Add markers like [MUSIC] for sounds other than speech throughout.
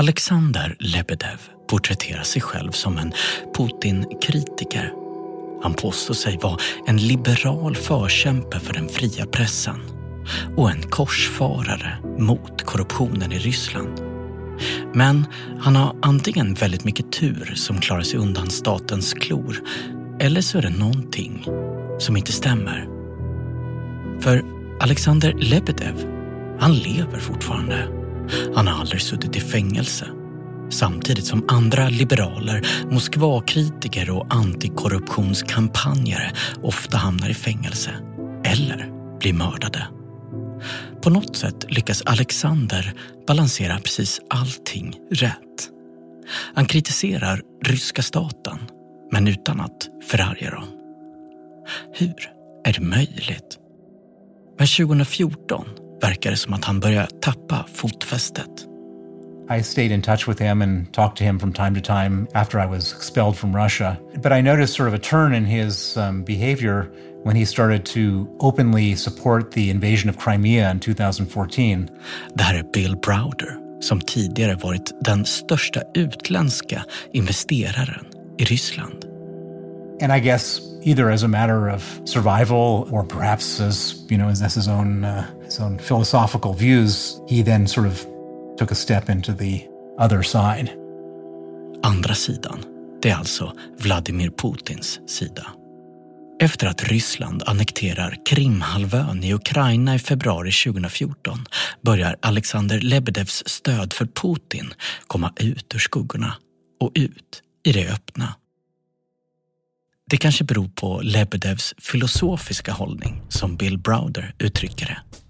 Alexander Lebedev porträtterar sig själv som en Putin-kritiker. Han påstår sig vara en liberal förkämpe för den fria pressen och en korsfarare mot korruptionen i Ryssland. Men han har antingen väldigt mycket tur som klarar sig undan statens klor eller så är det någonting som inte stämmer. För Alexander Lebedev, han lever fortfarande. Han har aldrig suttit i fängelse. Samtidigt som andra liberaler, Moskvakritiker och antikorruptionskampanjare ofta hamnar i fängelse eller blir mördade. På något sätt lyckas Alexander balansera precis allting rätt. Han kritiserar ryska staten, men utan att förarga dem. Hur är det möjligt? Men 2014 verkar det som att han börjar tappa fotfästet. I stayed in touch with him and talked to him from time to time after I was expelled from Russia. But I noticed sort of a turn in his um, behavior when he started to openly support the invasion of Crimea in 2014. Det här är Bill Browder som tidigare varit den största utländska investeraren i Ryssland. And I guess either as a matter of survival or perhaps as, you know, as his own, uh, his own philosophical views, he then sort of took a step into the other side. Andra sidan, det är alltså Vladimir Putins sida. Efter att Ryssland annekterar Krimhalvön i Ukraina i februari 2014 börjar Alexander Lebedevs stöd för Putin komma ut ur skuggorna och ut i det öppna. Det kanske beror på Lebedevs filosofiska hållning, som Bill Browder uttrycker det.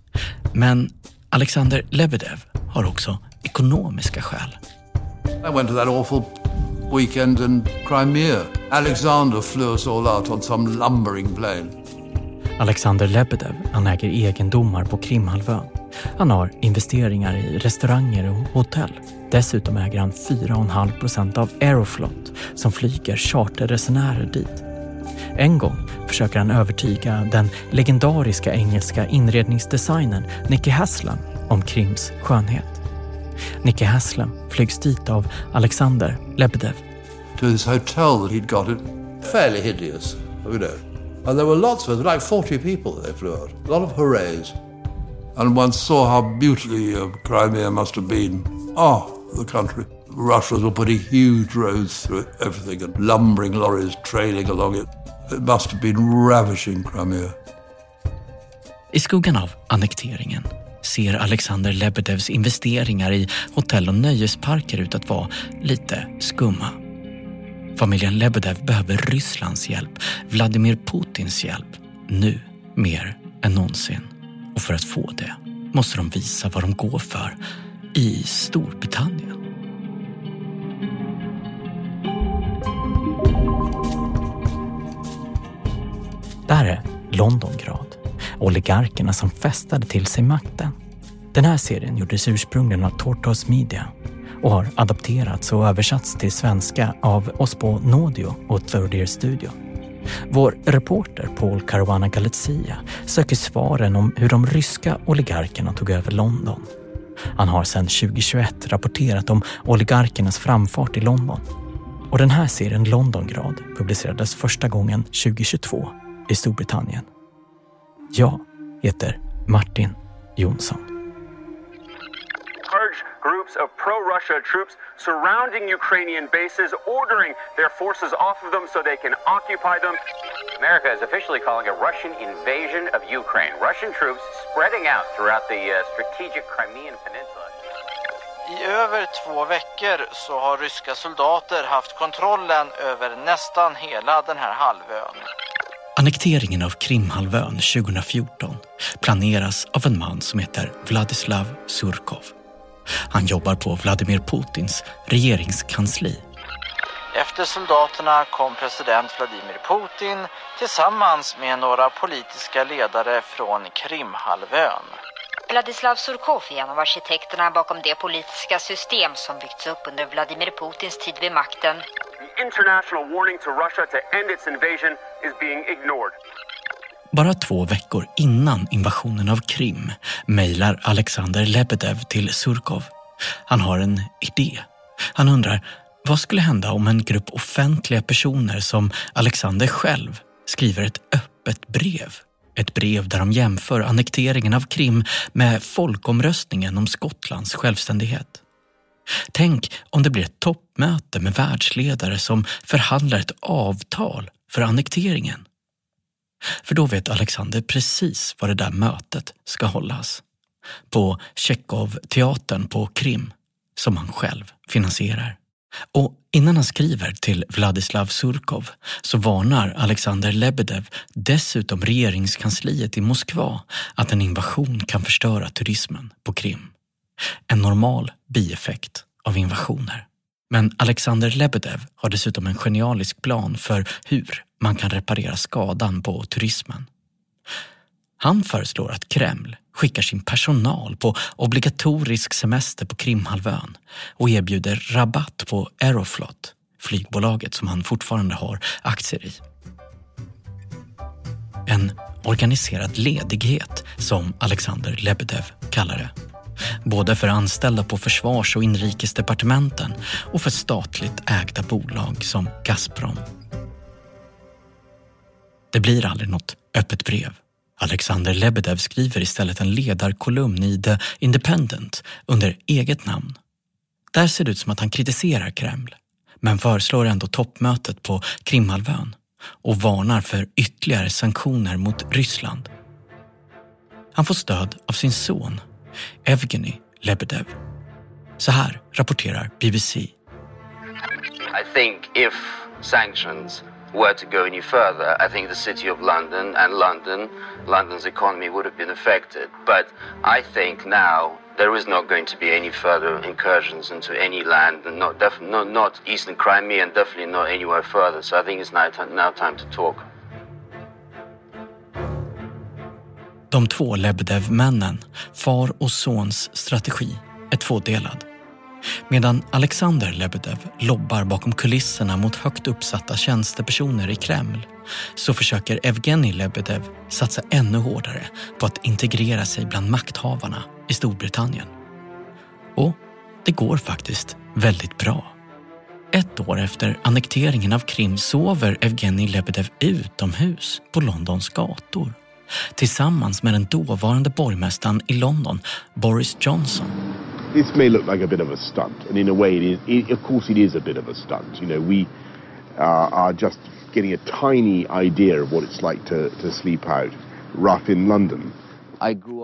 Men Alexander Lebedev har också ekonomiska skäl. I went to that awful weekend in Crimea. Alexander flew us all out on some lumbering plane. Alexander Lebedev han äger egendomar på Krimhalvön. Han har investeringar i restauranger och hotell. Dessutom äger han 4,5 procent av Aeroflot som flyger charterresenärer dit. En gång försöker han övertyga den legendariska engelska inredningsdesignern Nicky Haslam om Krims skönhet. Nicky Haslam flygs dit av Alexander Lebedev. To this hotel that he'd got it. Fairly hideous, you know. And there were lots of us, like 40 people they flew out. A lot of hoorays. And one saw how beautifully uh, Crimea must have been. Oh, the country. Russians were putting huge roads through it, everything, and lumbering lorries trailing along it. It must have been ravishing Crimea. I skuggan av annekteringen ser Alexander Lebedevs investeringar i hotell och nöjesparker ut att vara lite skumma. Familjen Lebedev behöver Rysslands hjälp, Vladimir Putins hjälp, nu mer än någonsin. Och för att få det måste de visa vad de går för i Storbritannien. Där är Londongrad, oligarkerna som festade till sig makten. Den här serien gjordes ursprungligen av Tortoise Media och har adapterats och översatts till svenska av oss på Nodio och Third Ear Studio. Vår reporter Paul Caruana Galizia söker svaren om hur de ryska oligarkerna tog över London. Han har sedan 2021 rapporterat om oligarkernas framfart i London. Och den här serien Londongrad publicerades första gången 2022 i Storbritannien. Jag heter Martin Jonsson. large groups of pro Russia troops surrounding Ukrainian bases, ordering their forces off of them so they can occupy them. America is officially calling a Russian invasion of Ukraine. Russian troops spreading out throughout the uh, strategic Crimean Peninsula. I över två veckor så har ryska soldater haft kontrollen över nästan hela den här halvön. Annekteringen av Krimhalvön 2014 planeras av en man som heter Vladislav Surkov. Han jobbar på Vladimir Putins regeringskansli. Efter soldaterna kom president Vladimir Putin tillsammans med några politiska ledare från Krimhalvön. Vladislav Surkov är en av arkitekterna bakom det politiska system som byggts upp under Vladimir Putins tid vid makten. The international warning to Russia to end its invasion is being ignored. Bara två veckor innan invasionen av Krim mejlar Alexander Lebedev till Surkov. Han har en idé. Han undrar, vad skulle hända om en grupp offentliga personer som Alexander själv skriver ett öppet brev? Ett brev där de jämför annekteringen av Krim med folkomröstningen om Skottlands självständighet. Tänk om det blir ett toppmöte med världsledare som förhandlar ett avtal för annekteringen. För då vet Alexander precis var det där mötet ska hållas. På Tjechov-teatern på Krim, som han själv finansierar. Och innan han skriver till Vladislav Surkov så varnar Alexander Lebedev dessutom regeringskansliet i Moskva att en invasion kan förstöra turismen på Krim. En normal bieffekt av invasioner. Men Alexander Lebedev har dessutom en genialisk plan för hur man kan reparera skadan på turismen. Han föreslår att Kreml skickar sin personal på obligatorisk semester på Krimhalvön och erbjuder rabatt på Aeroflot, flygbolaget som han fortfarande har aktier i. En organiserad ledighet som Alexander Lebedev kallar det. Både för anställda på försvars och inrikesdepartementen och för statligt ägda bolag som Gazprom. Det blir aldrig något öppet brev. Alexander Lebedev skriver istället en ledarkolumn i The Independent under eget namn. Där ser det ut som att han kritiserar Kreml, men föreslår ändå toppmötet på Krimhalvön och varnar för ytterligare sanktioner mot Ryssland. Han får stöd av sin son, Evgeny Lebedev. Så här rapporterar BBC. I think if sanctions were to go any further, I think the city of London and London, London's economy would have been affected. But I think now there is not going to be any further incursions into any land, and not, def- not, not eastern Crimea, and definitely not anywhere further. So I think it's now, t- now time to talk. De två Lebedev-männen, far och sons strategi, är tvådelad. Medan Alexander Lebedev lobbar bakom kulisserna mot högt uppsatta tjänstepersoner i Kreml så försöker Evgenij Lebedev satsa ännu hårdare på att integrera sig bland makthavarna i Storbritannien. Och det går faktiskt väldigt bra. Ett år efter annekteringen av Krim sover Evgenij Lebedev utomhus på Londons gator tillsammans med den dåvarande borgmästaren i London, Boris Johnson this may look like a bit of a stunt, and in a way, it is, it, of course, it is a bit of a stunt. You know, we uh, are just getting a tiny idea of what it's like to, to sleep out rough in London.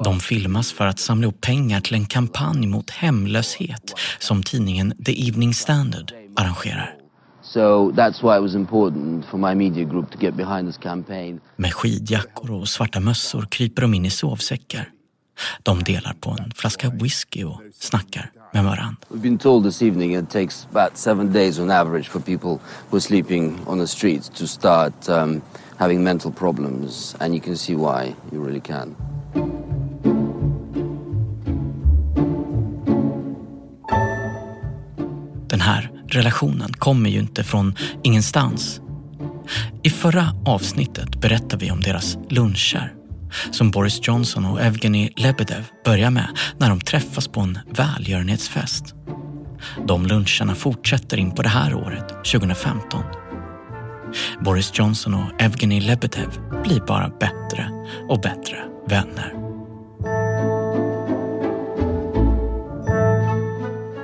De filmas för att samla ihop pengar till en kampanj mot hemlöshet som tidningen The Evening Standard arrangerar. So that's why it was important for my media group to get behind this campaign. Med skidjackor och svarta mössor kryper de in i sovsäckar. De delar på en flaska whisky och snackar med varandra. We've been told this evening it takes about seven days on average for people who are sleeping on the streets to start um, having mental problems and you can see why, you really can. Relationen kommer ju inte från ingenstans. I förra avsnittet berättade vi om deras luncher som Boris Johnson och Evgeny Lebedev börjar med när de träffas på en välgörenhetsfest. De luncherna fortsätter in på det här året, 2015. Boris Johnson och Evgeny Lebedev blir bara bättre och bättre vänner.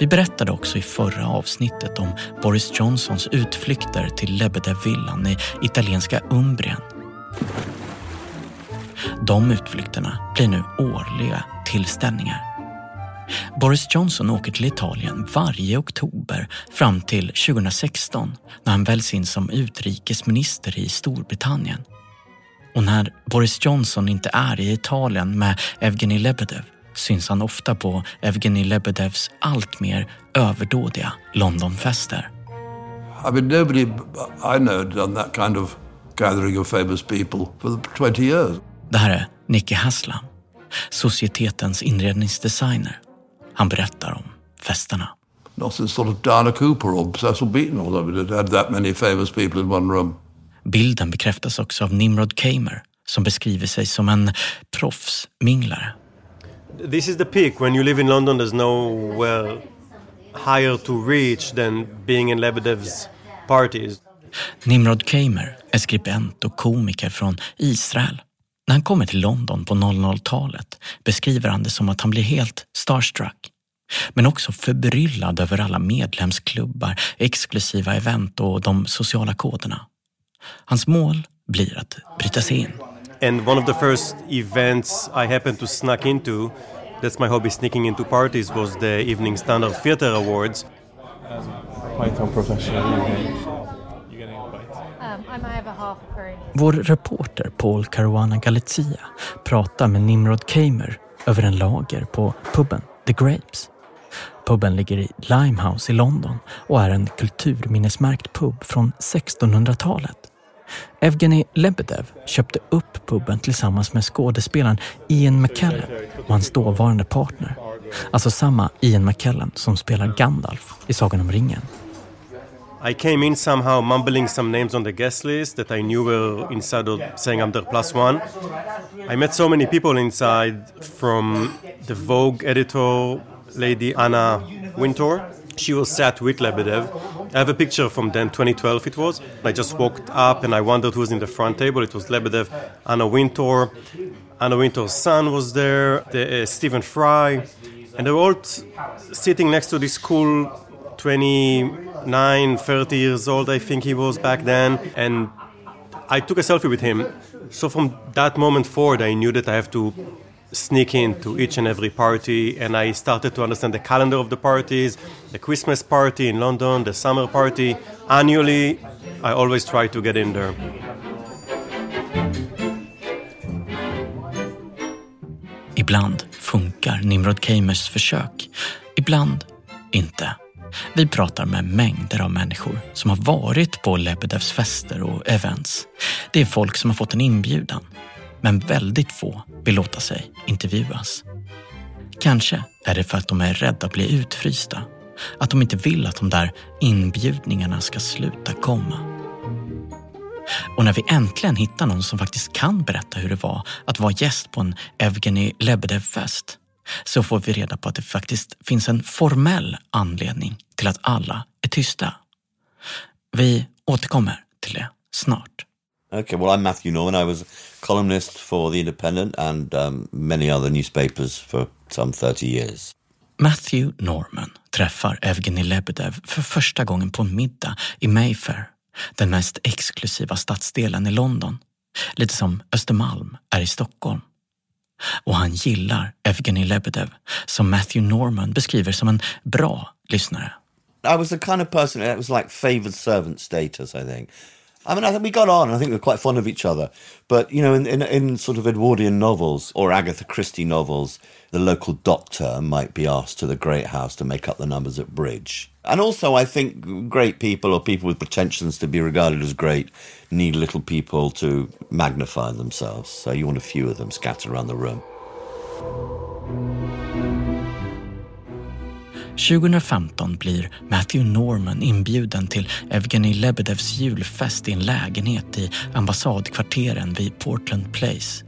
Vi berättade också i förra avsnittet om Boris Johnsons utflykter till Lebedev-villan i italienska Umbrien de utflykterna blir nu årliga tillställningar. Boris Johnson åker till Italien varje oktober fram till 2016 när han väljs in som utrikesminister i Storbritannien. Och när Boris Johnson inte är i Italien med Evgenij Lebedev syns han ofta på Evgenij Lebedevs allt mer överdådiga Londonfester. I mean, nobody I know done that kind of gathering of famous people for 20 years. Det här är Nicky Haslam, societetens inredningsdesigner. Han berättar om festerna. Not since sort of Diana Cooper or Cecil Beaton or something that had that many famous people in one room. Bilden bekräftas också av Nimrod Kamer som beskriver sig som en proffsminglare. This is the peak. When you live in London, there's nowhere higher to reach than being in Lebedev's parties. Nimrod Kamer är skribent och komiker från Israel. När han kommer till London på 00-talet beskriver han det som att han blir helt starstruck. Men också förbryllad över alla medlemsklubbar, exklusiva event och de sociala koderna. Hans mål blir att bryta sig in. And one of the first events I happened to snuck into, that's my hobby, sneaking into parties, was the Evening Standard Theatre Awards. Python professional, Vår reporter Paul Caruana Galizia pratar med Nimrod Kamer över en lager på puben The Grapes. Puben ligger i Limehouse i London och är en kulturminnesmärkt pub från 1600-talet. Evgeny Lebedev köpte upp puben tillsammans med skådespelaren Ian McKellen och hans dåvarande partner. Alltså samma Ian McKellen som spelar Gandalf i Sagan om ringen. I came in somehow mumbling some names on the guest list that I knew were inside of saying I'm their plus one. I met so many people inside from the Vogue editor, Lady Anna Wintour. She was sat with Lebedev. I have a picture from then, 2012 it was. I just walked up and I wondered who was in the front table. It was Lebedev, Anna Wintour. Anna Wintour's son was there, the, uh, Stephen Fry. And they were all sitting next to this cool 29, 30 years old, I think he was back then. And I took a selfie with him. So from that moment forward, I knew that I have to sneak into each and every party. And I started to understand the calendar of the parties, the Christmas party in London, the summer party. Annually, I always try to get in there. Ibland funkar Nimrod Kamers försök, ibland inte. Vi pratar med mängder av människor som har varit på Lebedevs fester och events. Det är folk som har fått en inbjudan, men väldigt få vill låta sig intervjuas. Kanske är det för att de är rädda att bli utfrysta. Att de inte vill att de där inbjudningarna ska sluta komma. Och när vi äntligen hittar någon som faktiskt kan berätta hur det var att vara gäst på en Evgeny Lebedev-fest så får vi reda på att det faktiskt finns en formell anledning till att alla är tysta. Vi återkommer till det snart. Okay, well, I'm Matthew Norman. I was a columnist for The Independent and um, many other newspapers for some 30 years. Matthew Norman träffar Evgeny Lebedev för första gången på en middag i Mayfair, den mest exklusiva stadsdelen i London. Lite som Östermalm är i Stockholm. Och han gillar Evgeny Lebedev, som Matthew Norman beskriver som en bra lyssnare. I was the kind of person that was like favoured servant status, I think. I mean, I think we got on. I think we're quite fond of each other. But, you know, in, in, in sort of Edwardian novels or Agatha Christie novels, the local doctor might be asked to the great house to make up the numbers at bridge. And also, I think great people or people with pretensions to be regarded as great need little people to magnify themselves. So you want a few of them scattered around the room. 2015 blir Matthew Norman inbjuden till Evgeny Lebedevs julfest i en lägenhet i ambassadkvarteren vid Portland Place.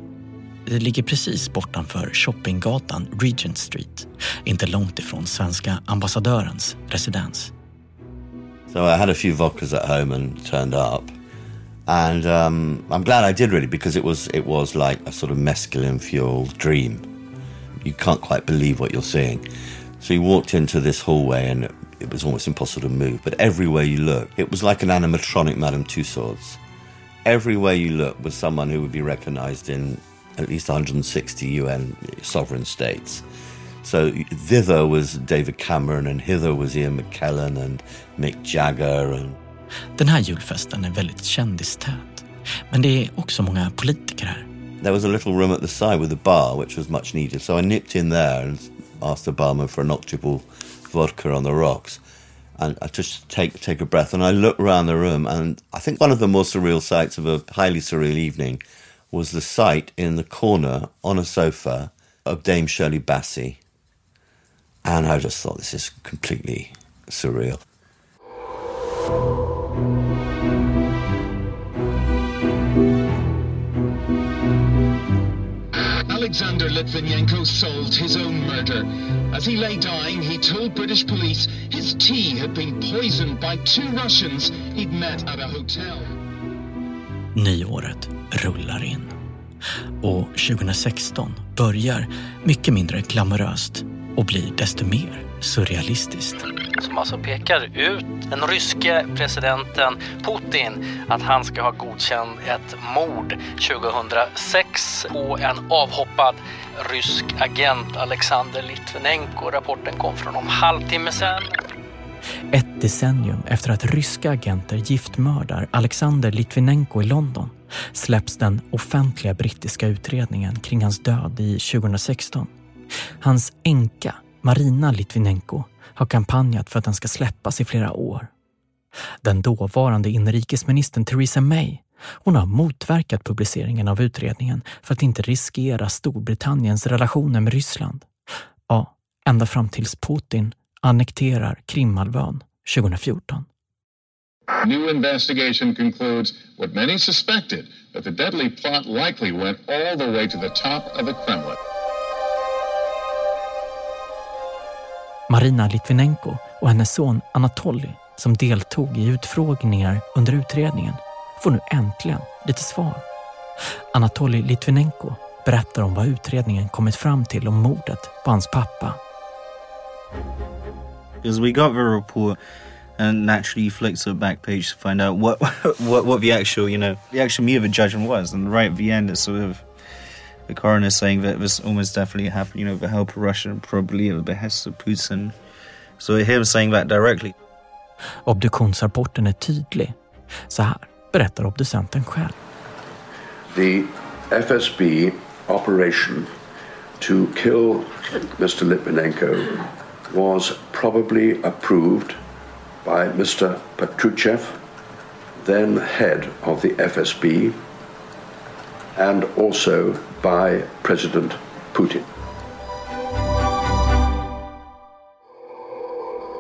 Det ligger precis bortanför shoppinggatan Regent Street, inte långt ifrån svenska ambassadörens residens. So I had a few vodkas at home and turned up. And um, I'm glad I did really because it was it was like a sort of mescaline fueled dream. You can't quite believe what you're seeing. So you walked into this hallway and it was almost impossible to move. But everywhere you look, it was like an animatronic Madame Tussauds. Everywhere you look was someone who would be recognized in at least 160 UN sovereign states. So thither was David Cameron and hither was Ian McKellen and Mick Jagger. And... Den här julfesten är väldigt kändistät. Men det är också många politiker här. There was a little room at the side with a bar which was much needed. So I nipped in there and asked barman for an octuple vodka on the rocks. And I just take take a breath and I look around the room and I think one of the more surreal sights of a highly surreal evening was the sight in the corner on a sofa of Dame Shirley Bassey. And I just thought this is completely surreal. Alexander Litvinenko solved his own murder. As he lay dying, he told British police his tea had been poisoned by two Russians he'd met at a hotel. Nyåret rullar in. Och 2016 börjar mycket mindre glamoröst och blir desto mer surrealistiskt. Som alltså pekar ut den ryske presidenten Putin att han ska ha godkänt ett mord 2006 på en avhoppad rysk agent Alexander Litvinenko. Rapporten kom för någon halvtimme sedan. Ett decennium efter att ryska agenter giftmördar Alexander Litvinenko i London släpps den offentliga brittiska utredningen kring hans död i 2016. Hans änka, Marina Litvinenko, har kampanjat för att den ska släppas i flera år. Den dåvarande inrikesministern Theresa May hon har motverkat publiceringen av utredningen för att inte riskera Storbritanniens relationer med Ryssland. Ja, ända fram tills Putin annekterar Krimhalvön 2014. New investigation concludes what many suspected that the deadly plot likely went all the way to the top of the Kremlin. Marina Litvinenko och hennes son Anatoly som deltog i utfrågningar under utredningen får nu äntligen lite svar. Anatoly Litvinenko berättar om vad utredningen kommit fram till om mordet på hans pappa. Because we got the report and naturally you flick to the back page to find out what [LAUGHS] what what the actual you know the actual meat of the judgment was and right at the end it sort of the coroner saying that this almost definitely happened you know the help of Russia and probably at the behest of Putin so him saying that directly Obduktionsrapporten är tydlig. Så här berättar obducenten själv. The FSB operation to kill Mr. Litvinenko was probably approved by Mr. Petruchev, then head of the FSB, and also by President Putin.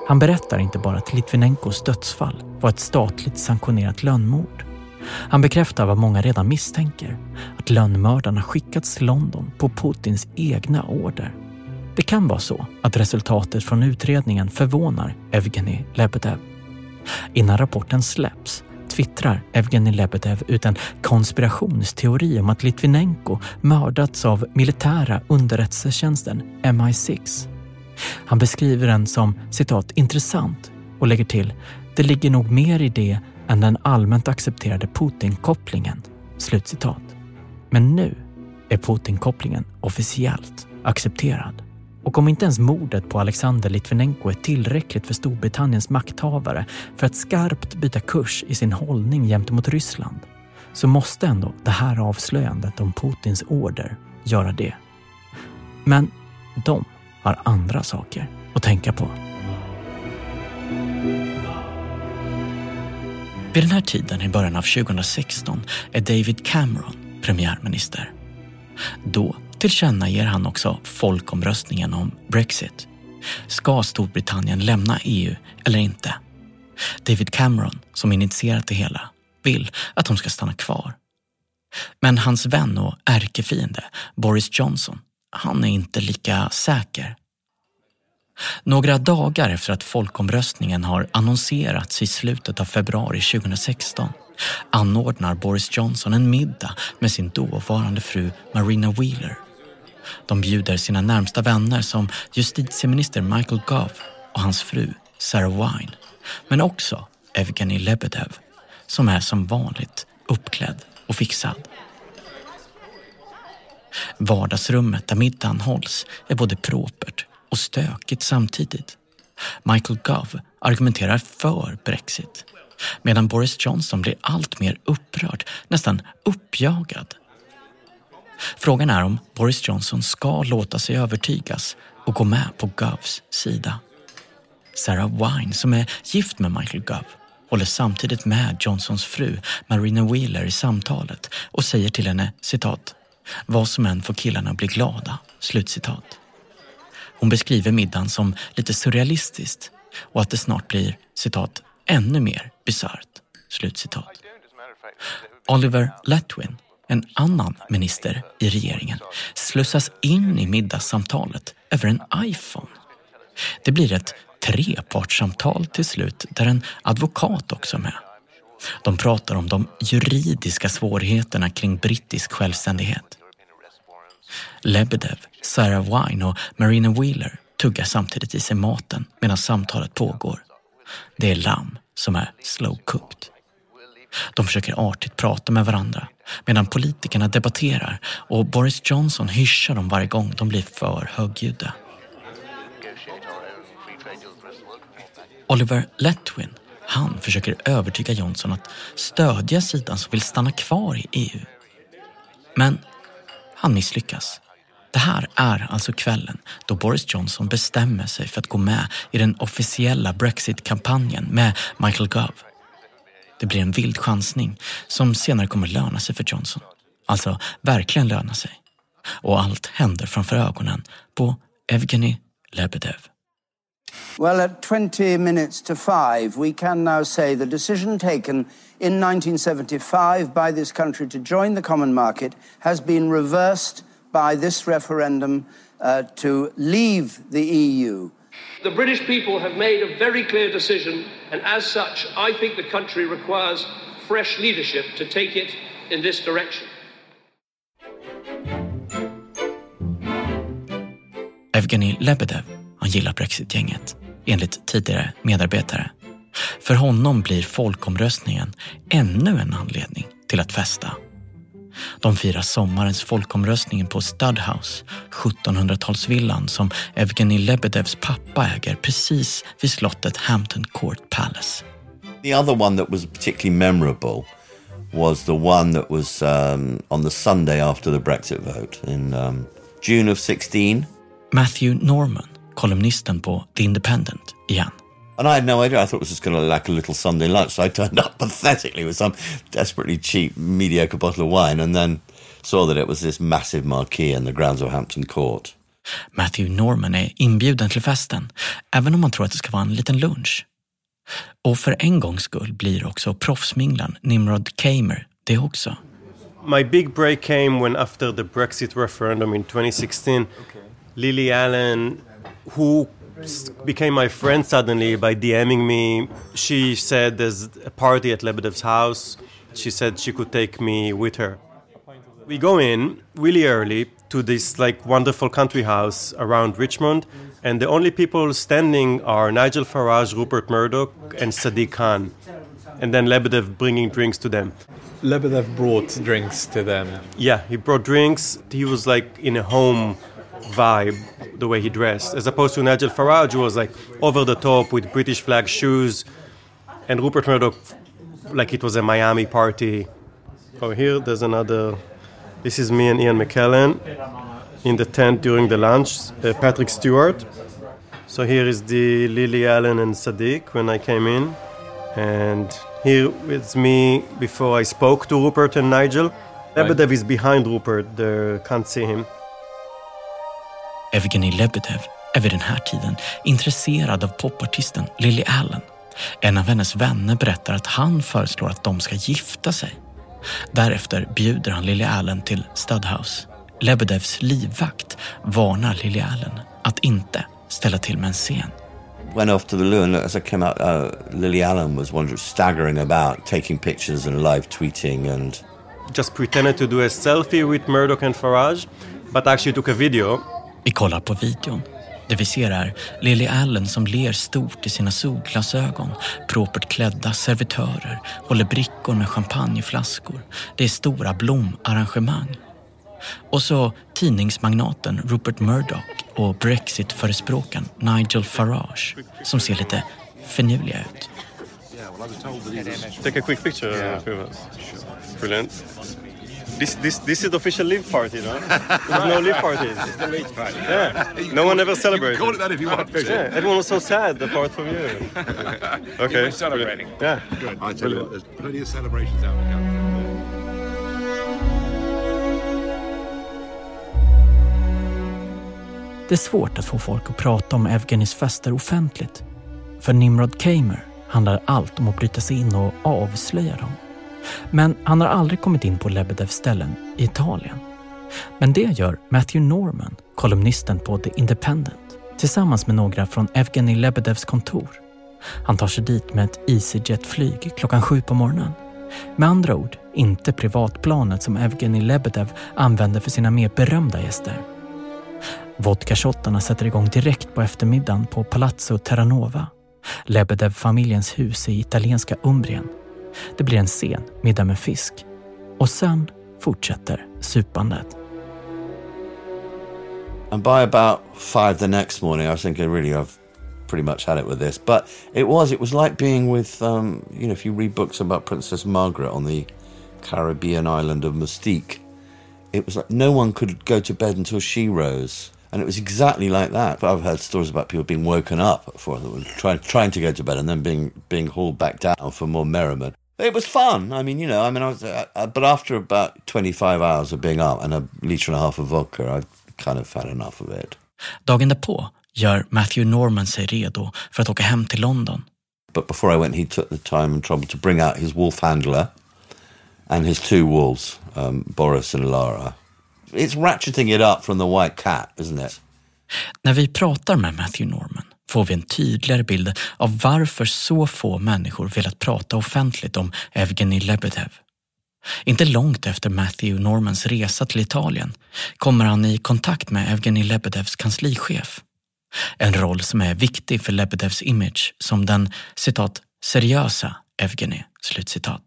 Han berättar inte bara att Litvinenkos dödsfall var ett statligt sanktionerat lönnmord. Han bekräftar vad många redan misstänker, att lönnmördarna skickats till London på Putins egna order. Det kan vara så att resultatet från utredningen förvånar Evgenij Lebedev. Innan rapporten släpps twittrar Evgenij Lebedev ut en konspirationsteori om att Litvinenko mördats av militära underrättelsetjänsten MI6. Han beskriver den som citat intressant och lägger till det ligger nog mer i det än den allmänt accepterade Putin-kopplingen. Slutcitat. Men nu är Putin-kopplingen officiellt accepterad. Och om inte ens mordet på Alexander Litvinenko är tillräckligt för Storbritanniens makthavare för att skarpt byta kurs i sin hållning gentemot Ryssland så måste ändå det här avslöjandet om Putins order göra det. Men de har andra saker att tänka på. Vid den här tiden i början av 2016 är David Cameron premiärminister. Då tillkännager han också folkomröstningen om Brexit. Ska Storbritannien lämna EU eller inte? David Cameron, som initierat det hela, vill att de ska stanna kvar. Men hans vän och ärkefiende Boris Johnson, han är inte lika säker. Några dagar efter att folkomröstningen har annonserats i slutet av februari 2016 anordnar Boris Johnson en middag med sin dåvarande fru Marina Wheeler. De bjuder sina närmsta vänner som justitieminister Michael Gove och hans fru Sarah Wine, men också Evgeni Lebedev som är som vanligt uppklädd och fixad. Vardagsrummet där middagen hålls är både propert och stökigt samtidigt. Michael Gove argumenterar för Brexit medan Boris Johnson blir allt mer upprörd, nästan uppjagad. Frågan är om Boris Johnson ska låta sig övertygas och gå med på Goves sida. Sarah Wine, som är gift med Michael Gove, håller samtidigt med Johnsons fru Marina Wheeler i samtalet och säger till henne citat “Vad som än får killarna bli glada”. Slutcitat. Hon beskriver middagen som lite surrealistiskt och att det snart blir citat ännu mer bisarrt. Slutcitat. Oliver Letwin, en annan minister i regeringen, slussas in i middagssamtalet över en iPhone. Det blir ett trepartssamtal till slut där en advokat också är med. De pratar om de juridiska svårigheterna kring brittisk självständighet. Lebedev, Sarah Wine och Marina Wheeler tuggar samtidigt i sig maten medan samtalet pågår. Det är lamm som är slow cooked. De försöker artigt prata med varandra medan politikerna debatterar och Boris Johnson hyschar dem varje gång de blir för högljudda. Oliver Letwin, han försöker övertyga Johnson att stödja sidan som vill stanna kvar i EU. Men han misslyckas. Det här är alltså kvällen då Boris Johnson bestämmer sig för att gå med i den officiella Brexit-kampanjen med Michael Gove. Det blir en vild chansning som senare kommer löna sig för Johnson. Alltså verkligen löna sig. Och allt händer framför ögonen på Evgeny Lebedev. Well, at 20 minutes to five, we can now say the decision taken in 1975 by this country to join the common market has been reversed by this referendum uh, to leave the EU. The British people have made a very clear decision, and as such, I think the country requires fresh leadership to take it in this direction. Evgeny Lebedev, han gillar Brexit-gänget, enligt tidigare medarbetare. För honom blir folkomröstningen ännu en anledning till att festa. De firar sommarens folkomröstningen på Studhouse, 1700-talsvillan som Evgeny Lebedevs pappa äger precis vid slottet Hampton Court Palace. The other one that was particularly memorable was the one that was um, on the Sunday after the Brexit vote in um, June of 16. Matthew Norman, kolumnisten på The Independent, igen. And I had no idea. I thought it was just going to like a little Sunday lunch. So I turned [LAUGHS] up pathetically with some desperately cheap, mediocre bottle of wine and then saw that it was this massive marquee in the grounds of Hampton Court. Matthew Norman är inbjuden till festen, även om man tror att det ska vara en liten lunch. Och för en gångs skull blir också proffsminglaren Nimrod Kamer det också. My big break came when after the Brexit referendum in 2016, Lily Allen, who became my friend suddenly by DMing me. She said there's a party at Lebedev's house. She said she could take me with her. We go in really early to this like wonderful country house around Richmond, and the only people standing are Nigel Farage, Rupert Murdoch, and Sadiq Khan, and then Lebedev bringing drinks to them. Lebedev brought drinks to them. Yeah, he brought drinks. He was like in a home vibe the way he dressed, as opposed to Nigel Farage, who was like over the top with British flag shoes, and Rupert Murdoch, like it was a Miami party. Oh, here there's another. This is me and Ian McKellen in the tent during the lunch. Uh, Patrick Stewart. So here is the Lily Allen and Sadiq when I came in, and here it's me before I spoke to Rupert and Nigel. Lebedev is behind Rupert. They can't see him. Evgeny Lebedev är vid den här tiden intresserad av popartisten Lily Allen. En av hennes vänner berättar att han föreslår att de ska gifta sig. Därefter bjuder han Lily Allen till Studhouse. Lebedevs livvakt varnar Lily Allen att inte ställa till med en scen. Went off to the loo, and as I came out, uh, Lily Allen was wondering, staggering about, taking pictures and live tweeting, and Just pretended to do a selfie with Murdoch and Farage, but actually took a video Vi kollar på videon. Det vi ser är Lily Allen som ler stort i sina solglasögon. Propert klädda servitörer håller brickor med champagneflaskor. Det är stora blomarrangemang. Och så tidningsmagnaten Rupert Murdoch och Brexit-förespråkaren Nigel Farage som ser lite finurliga ut. Take a quick picture us. Brilliant. This, this, this is the official live party, no? There's no live parties. It's the rage party. Yeah. No one ever celebrated. call it that if you want. Yeah, everyone was so sad apart from you. [LAUGHS] Okay. We're celebrating. Yeah. Good. I tell you what, there's plenty of celebrations out there. Det är svårt att få folk att prata om Evgenys fester offentligt. För Nimrod Kamer handlar allt om att bryta sig in och avslöja dem. Men han har aldrig kommit in på Lebedevs ställen i Italien. Men det gör Matthew Norman, kolumnisten på The Independent, tillsammans med några från Evgenij Lebedevs kontor. Han tar sig dit med ett EasyJet-flyg klockan sju på morgonen. Med andra ord, inte privatplanet som Evgenij Lebedev använder för sina mer berömda gäster. Vodkashottarna sätter igång direkt på eftermiddagen på Palazzo Terranova, Lebedev-familjens hus i italienska Umbrien. Det blir en sen middag med fisk. Och sen fortsätter supandet. And by about five the next morning, I was thinking, really, I've pretty much had it with this. But it was, it was like being with, um, you know, if you read books about Princess Margaret on the Caribbean island of Mystique, it was like no one could go to bed until she rose. And it was exactly like that. But I've heard stories about people being woken up for trying trying to go to bed and then being being hauled back down for more merriment. It was fun. I mean, you know, I mean, I was, uh, uh but after about 25 hours of being up and a litre and a half of vodka, I kind of had enough of it. Dagen därpå gör Matthew Norman sig redo för att åka hem till London. But before I went, he took the time and trouble to bring out his wolf handler and his two wolves, um, Boris and Lara. It's ratcheting it up from the white cat, isn't it? När vi pratar med Matthew Norman får vi en tydligare bild av varför så få människor velat prata offentligt om Evgenij Lebedev. Inte långt efter Matthew Normans resa till Italien kommer han i kontakt med Evgenij Lebedevs kanslichef. En roll som är viktig för Lebedevs image som den citat seriösa Evgenij. Slutcitat.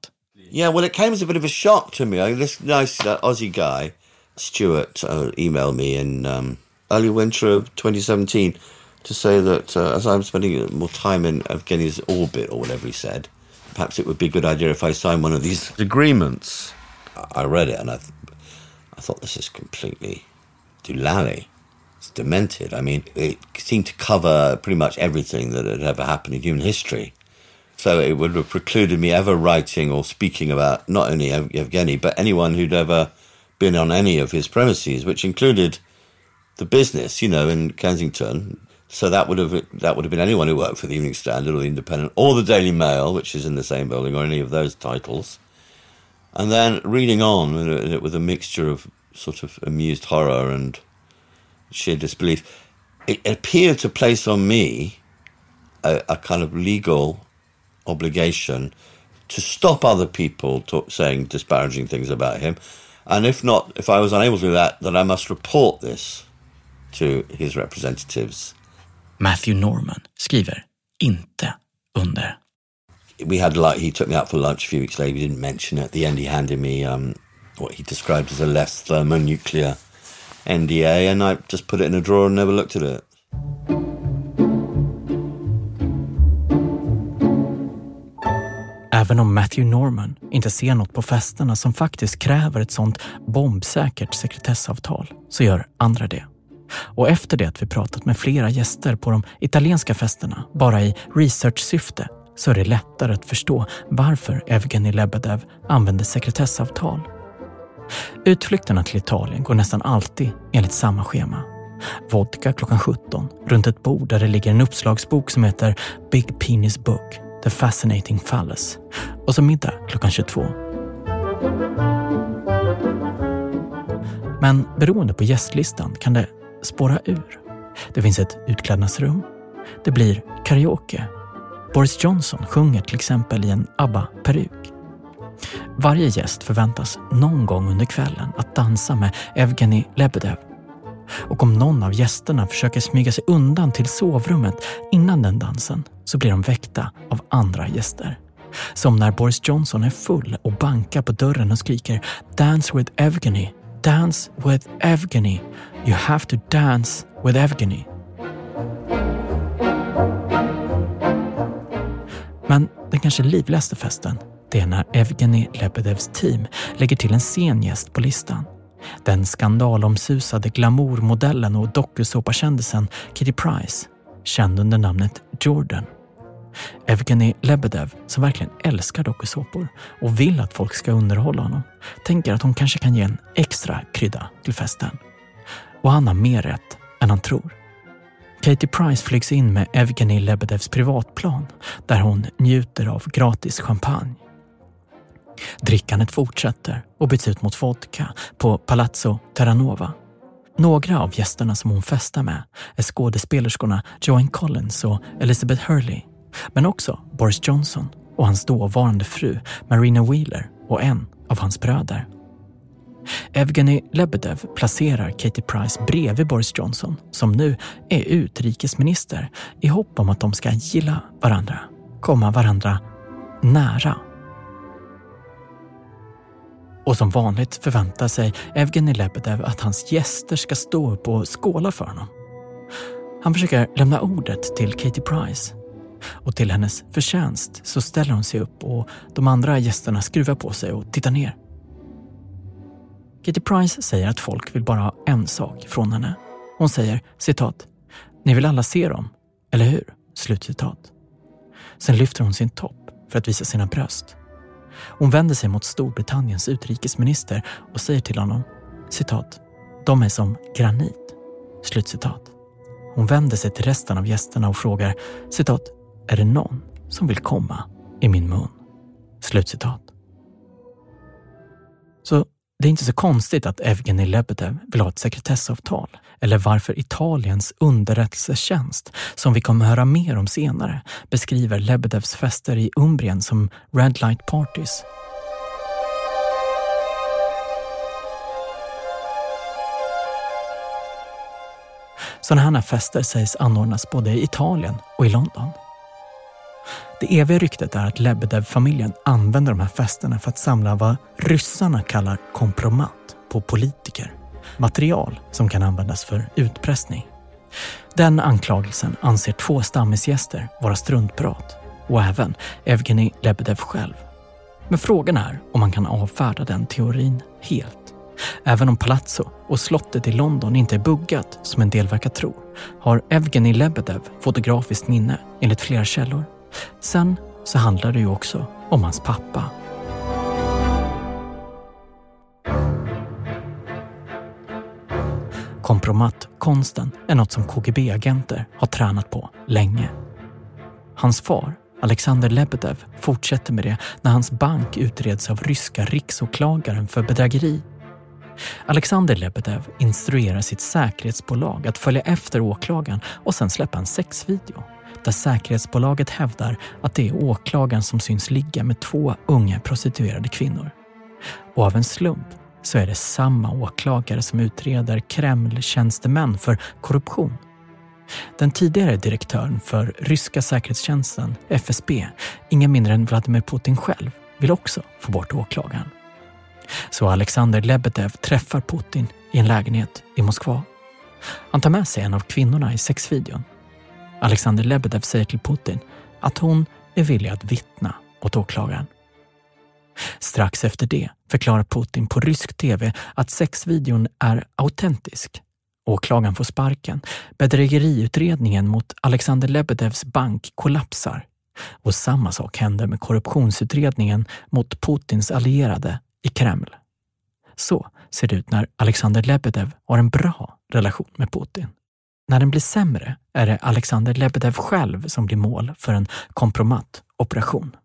Yeah, well, it came as a bit of a shock to me. This nice uh, Aussie guy, Stuart, uh, emailed me in um, early winter of 2017 to say that uh, as I'm spending more time in Evgeny's orbit, or whatever he said, perhaps it would be a good idea if I signed one of these agreements. I read it and I, th- I thought this is completely doolally. It's demented. I mean, it seemed to cover pretty much everything that had ever happened in human history. So it would have precluded me ever writing or speaking about not only Evgeny, but anyone who'd ever been on any of his premises, which included the business, you know, in Kensington. So that would have that would have been anyone who worked for the Evening Standard or the Independent or the Daily Mail, which is in the same building, or any of those titles. And then reading on it with a mixture of sort of amused horror and sheer disbelief, it appeared to place on me a, a kind of legal obligation to stop other people talk, saying disparaging things about him. And if not, if I was unable to do that, then I must report this to his representatives. Matthew Norman skriver inte under. We had like he took me out for lunch a few weeks later. He didn't mention it. At the end, he handed me um, what he described as a less thermonuclear NDA, and I just put it in a drawer and never looked at it. Även om Matthew Norman inte ser något på festerna som faktiskt kräver ett sånt bombsäkert sekretessavtal så gör andra det. Och efter det att vi pratat med flera gäster på de italienska festerna, bara i researchsyfte, så är det lättare att förstå varför Evgenij Lebedev använder sekretessavtal. Utflykterna till Italien går nästan alltid enligt samma schema. Vodka klockan 17 runt ett bord där det ligger en uppslagsbok som heter Big Penis Book The Fascinating Phallus och så middag klockan 22. Men beroende på gästlistan kan det spåra ur. Det finns ett utklädnadsrum. Det blir karaoke. Boris Johnson sjunger till exempel i en ABBA-peruk. Varje gäst förväntas någon gång under kvällen att dansa med Evgeni Lebedev. Och om någon av gästerna försöker smyga sig undan till sovrummet innan den dansen så blir de väckta av andra gäster. Som när Boris Johnson är full och bankar på dörren och skriker “Dance with Evgeny, dance with Evgeny, you have to dance with Evgeny”. Men den kanske livligaste festen, det är när Evgeny Lebedevs team lägger till en sen gäst på listan. Den skandalomsusade glamourmodellen och dokusåpakändisen Kitty Price, känd under namnet Jordan. Evgeny Lebedev, som verkligen älskar dokusåpor och vill att folk ska underhålla honom, tänker att hon kanske kan ge en extra krydda till festen. Och han har mer rätt än han tror. Katie Price flygs in med Evgeni Lebedevs privatplan där hon njuter av gratis champagne. Drickandet fortsätter och byts ut mot vodka på Palazzo Terranova. Några av gästerna som hon festar med är skådespelerskorna Joanne Collins och Elizabeth Hurley. Men också Boris Johnson och hans dåvarande fru Marina Wheeler och en av hans bröder. Evgeny Lebedev placerar Katie Price bredvid Boris Johnson som nu är utrikesminister i hopp om att de ska gilla varandra, komma varandra nära. Och som vanligt förväntar sig Evgeny Lebedev att hans gäster ska stå upp och skåla för honom. Han försöker lämna ordet till Katie Price och till hennes förtjänst så ställer hon sig upp och de andra gästerna skruvar på sig och tittar ner. Kitty Price säger att folk vill bara ha en sak från henne. Hon säger citat, “Ni vill alla se dem, eller hur?” Slutcitat. Sen lyfter hon sin topp för att visa sina bröst. Hon vänder sig mot Storbritanniens utrikesminister och säger till honom citat, “De är som granit.” Slutcitat. Hon vänder sig till resten av gästerna och frågar citat, “Är det någon som vill komma i min mun?” Slutcitat. Så det är inte så konstigt att Evgenij Lebedev vill ha ett sekretessavtal eller varför Italiens underrättelsetjänst, som vi kommer höra mer om senare, beskriver Lebedevs fester i Umbrien som Red Light Parties. Sådana här fester sägs anordnas både i Italien och i London. Det eviga ryktet är att Lebedev-familjen använder de här festerna för att samla vad ryssarna kallar kompromat på politiker. Material som kan användas för utpressning. Den anklagelsen anser två stammisgäster vara struntprat och även Evgenij Lebedev själv. Men frågan är om man kan avfärda den teorin helt. Även om Palazzo och slottet i London inte är buggat, som en del verkar tro, har Evgenij Lebedev fotografiskt minne enligt flera källor Sen så handlar det ju också om hans pappa. Kompromattkonsten är något som KGB-agenter har tränat på länge. Hans far, Alexander Lebedev, fortsätter med det när hans bank utreds av ryska riksåklagaren för bedrägeri. Alexander Lebedev instruerar sitt säkerhetsbolag att följa efter åklagaren och sen släppa en sexvideo där säkerhetsbolaget hävdar att det är åklagaren som syns ligga med två unga prostituerade kvinnor. Och av en slump så är det samma åklagare som utreder Kreml-tjänstemän för korruption. Den tidigare direktören för ryska säkerhetstjänsten, FSB, ingen mindre än Vladimir Putin själv, vill också få bort åklagaren. Så Alexander Lebedev träffar Putin i en lägenhet i Moskva. Han tar med sig en av kvinnorna i sexvideon Alexander Lebedev säger till Putin att hon är villig att vittna åt åklagaren. Strax efter det förklarar Putin på rysk tv att sexvideon är autentisk. Åklagaren får sparken. Bedrägeriutredningen mot Alexander Lebedevs bank kollapsar. Och samma sak händer med korruptionsutredningen mot Putins allierade i Kreml. Så ser det ut när Alexander Lebedev har en bra relation med Putin. När den blir sämre är det Alexander Lebedev själv som blir mål för en kompromattoperation.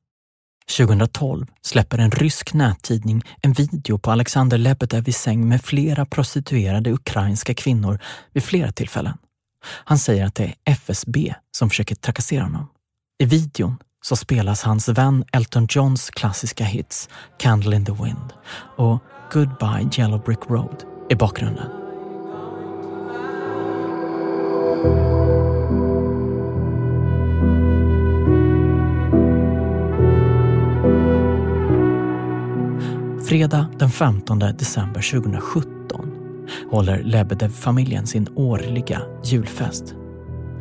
2012 släpper en rysk nättidning en video på Alexander Lebedev i säng med flera prostituerade ukrainska kvinnor vid flera tillfällen. Han säger att det är FSB som försöker trakassera honom. I videon så spelas hans vän Elton Johns klassiska hits Candle in the Wind och Goodbye Yellow Brick Road i bakgrunden. Fredag den 15 december 2017 håller Lebedev-familjen sin årliga julfest.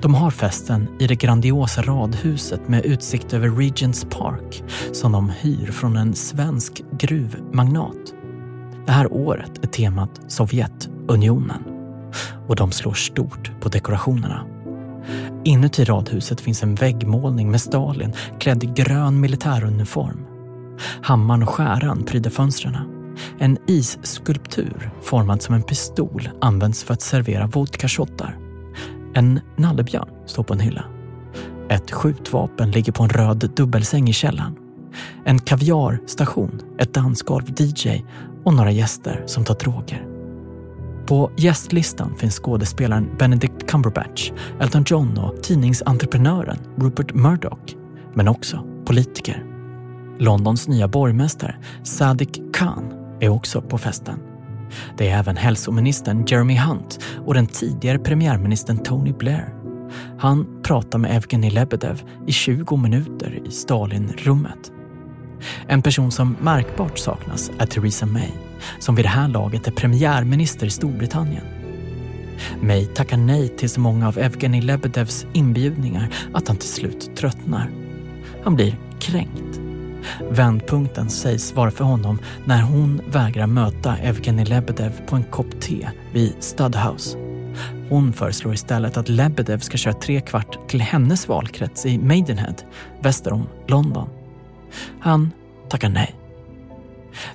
De har festen i det grandiosa radhuset med utsikt över Regents Park som de hyr från en svensk gruvmagnat. Det här året är temat Sovjetunionen och de slår stort på dekorationerna. Inuti radhuset finns en väggmålning med Stalin klädd i grön militäruniform. Hammaren och skäran pryder fönstren. En isskulptur formad som en pistol används för att servera vodkashottar. En nallebjörn står på en hylla. Ett skjutvapen ligger på en röd dubbelsäng i källaren. en kaviarstation, ett dansgolv, DJ och några gäster som tar droger. På gästlistan finns skådespelaren Benedict Cumberbatch, Elton John och tidningsentreprenören Rupert Murdoch, men också politiker. Londons nya borgmästare Sadiq Khan är också på festen. Det är även hälsoministern Jeremy Hunt och den tidigare premiärministern Tony Blair. Han pratar med Evgenij Lebedev i 20 minuter i Stalinrummet. En person som märkbart saknas är Theresa May, som vid det här laget är premiärminister i Storbritannien. May tackar nej till så många av Evgenij Lebedevs inbjudningar att han till slut tröttnar. Han blir kränkt. Vändpunkten sägs vara för honom när hon vägrar möta Evgenij Lebedev på en kopp te vid Studhouse. Hon föreslår istället att Lebedev ska köra tre kvart till hennes valkrets i Maidenhead, väster om London. Han tackar nej.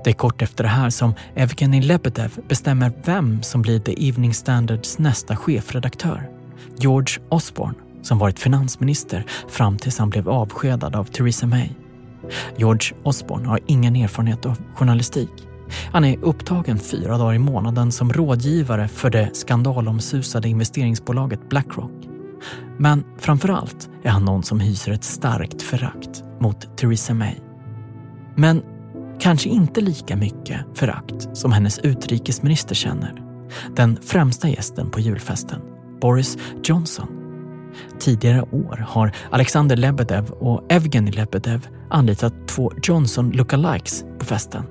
Det är kort efter det här som Evgenij Lebedev bestämmer vem som blir The Evening Standards nästa chefredaktör. George Osborne, som varit finansminister fram tills han blev avskedad av Theresa May. George Osborne har ingen erfarenhet av journalistik. Han är upptagen fyra dagar i månaden som rådgivare för det skandalomsusade investeringsbolaget Blackrock. Men framför allt är han någon som hyser ett starkt förakt mot Theresa May. Men kanske inte lika mycket förakt som hennes utrikesminister känner. Den främsta gästen på julfesten, Boris Johnson. Tidigare år har Alexander Lebedev och Evgeny Lebedev anlitat två Johnson lookalikes på festen.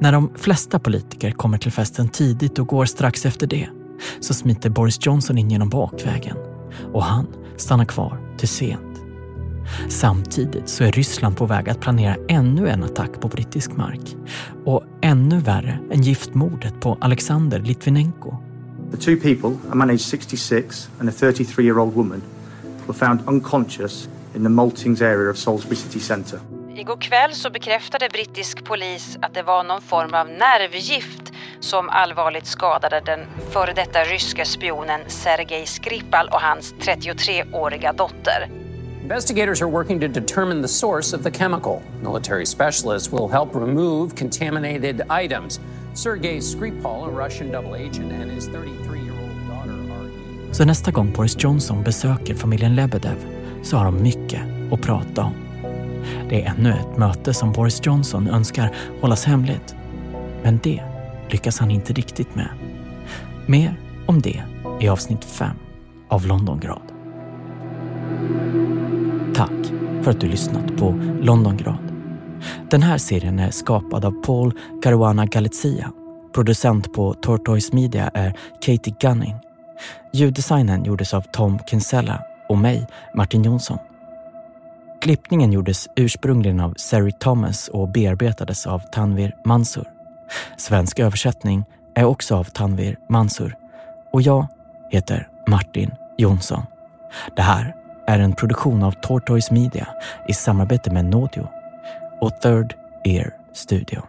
När de flesta politiker kommer till festen tidigt och går strax efter det så smiter Boris Johnson in genom bakvägen och han stannar kvar till sent. Samtidigt så är Ryssland på väg att planera ännu en attack på brittisk mark och ännu värre än giftmordet på Alexander Litvinenko. The two people, a man aged 66 and a 33 year old woman, were found unconscious in the Maltings area of Salisbury city centre. Igår kväll så bekräftade brittisk polis att det var någon form av nervgift som allvarligt skadade den före detta ryska spionen Sergej Skripal och hans 33-åriga dotter. Investigators are working to determine the source of the chemical. Military specialists will help remove contaminated items. Sergei Skripal, a Russian double agent, and his 33-year-old daughter are... Så nästa gång Boris Johnson besöker familjen Lebedev så har de mycket att prata om. Det är ännu ett möte som Boris Johnson önskar hållas hemligt. Men det lyckas han inte riktigt med. Mer om det i avsnitt 5 av Londongrad. Tack för att du lyssnat på Londongrad. Den här serien är skapad av Paul Caruana Galizia. Producent på Tortoise Media är Katie Gunning. Ljuddesignen gjordes av Tom Kinsella och mig, Martin Jonsson. Klippningen gjordes ursprungligen av Sari Thomas och bearbetades av Tanvir Mansur. Svensk översättning är också av Tanvir Mansur. Och jag heter Martin Jonsson. Det här är en produktion av Tortoise Media i samarbete med Nodio och Third Ear Studio.